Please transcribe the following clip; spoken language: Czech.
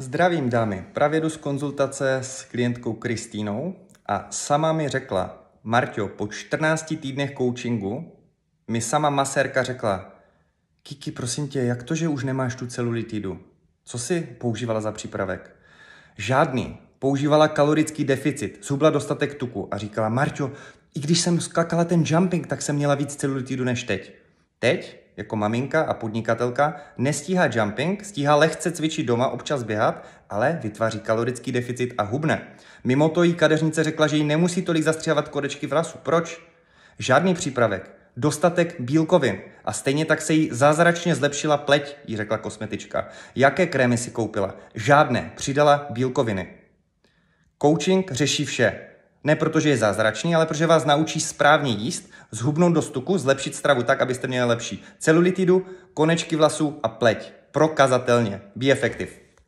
Zdravím dámy, právě jdu z konzultace s klientkou Kristýnou a sama mi řekla, Marťo, po 14 týdnech coachingu mi sama masérka řekla, Kiki, prosím tě, jak to, že už nemáš tu celulitidu? Co jsi používala za přípravek? Žádný. Používala kalorický deficit, zhubla dostatek tuku a říkala, Marťo, i když jsem skakala ten jumping, tak jsem měla víc celulitidu než teď. Teď, jako maminka a podnikatelka, nestíhá jumping, stíhá lehce cvičit doma, občas běhat, ale vytváří kalorický deficit a hubne. Mimo to jí kadeřnice řekla, že jí nemusí tolik zastřihávat kodečky vlasu. Proč? Žádný přípravek, dostatek bílkovin a stejně tak se jí zázračně zlepšila pleť, jí řekla kosmetička. Jaké krémy si koupila? Žádné, přidala bílkoviny. Coaching řeší vše. Ne protože je zázračný, ale protože vás naučí správně jíst, zhubnout do stuku, zlepšit stravu tak, abyste měli lepší celulitidu, konečky vlasů a pleť. Prokazatelně. Be effective.